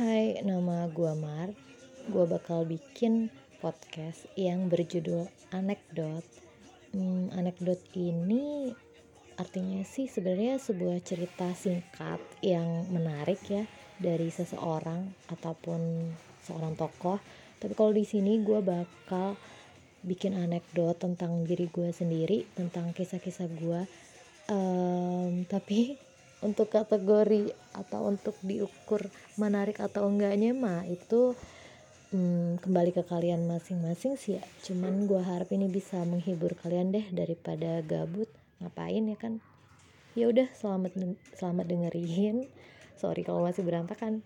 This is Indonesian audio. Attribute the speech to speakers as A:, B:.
A: Hai, nama gua Mar. Gua bakal bikin podcast yang berjudul Anekdot. Hmm, anekdot ini artinya sih sebenarnya sebuah cerita singkat yang menarik ya dari seseorang ataupun seorang tokoh. Tapi kalau di sini gua bakal bikin anekdot tentang diri gue sendiri, tentang kisah-kisah gue. Um, tapi untuk kategori atau untuk diukur menarik atau enggaknya mah itu hmm, kembali ke kalian masing-masing sih ya. Cuman gue harap ini bisa menghibur kalian deh daripada gabut. Ngapain ya kan? Ya udah selamat selamat dengerin. Sorry kalau masih berantakan